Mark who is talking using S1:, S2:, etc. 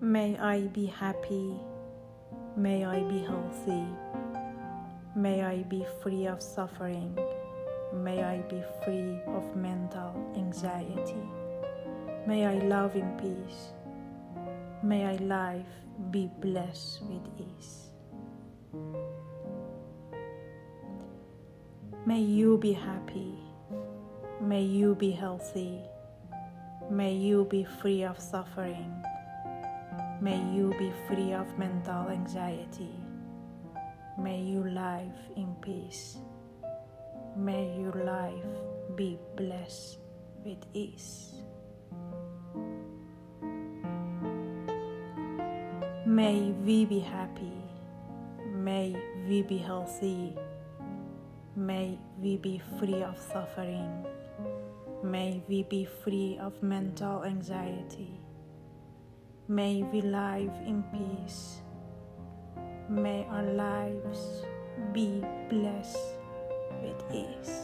S1: May I be happy. May I be healthy. May I be free of suffering. May I be free of mental anxiety. May I love in peace. May I life be blessed with ease. May you be happy. May you be healthy. May you be free of suffering. May you be free of mental anxiety. May you live in peace. May your life be blessed with ease. May we be happy. May we be healthy. May we be free of suffering. May we be free of mental anxiety. May we live in peace. May our lives be blessed with ease.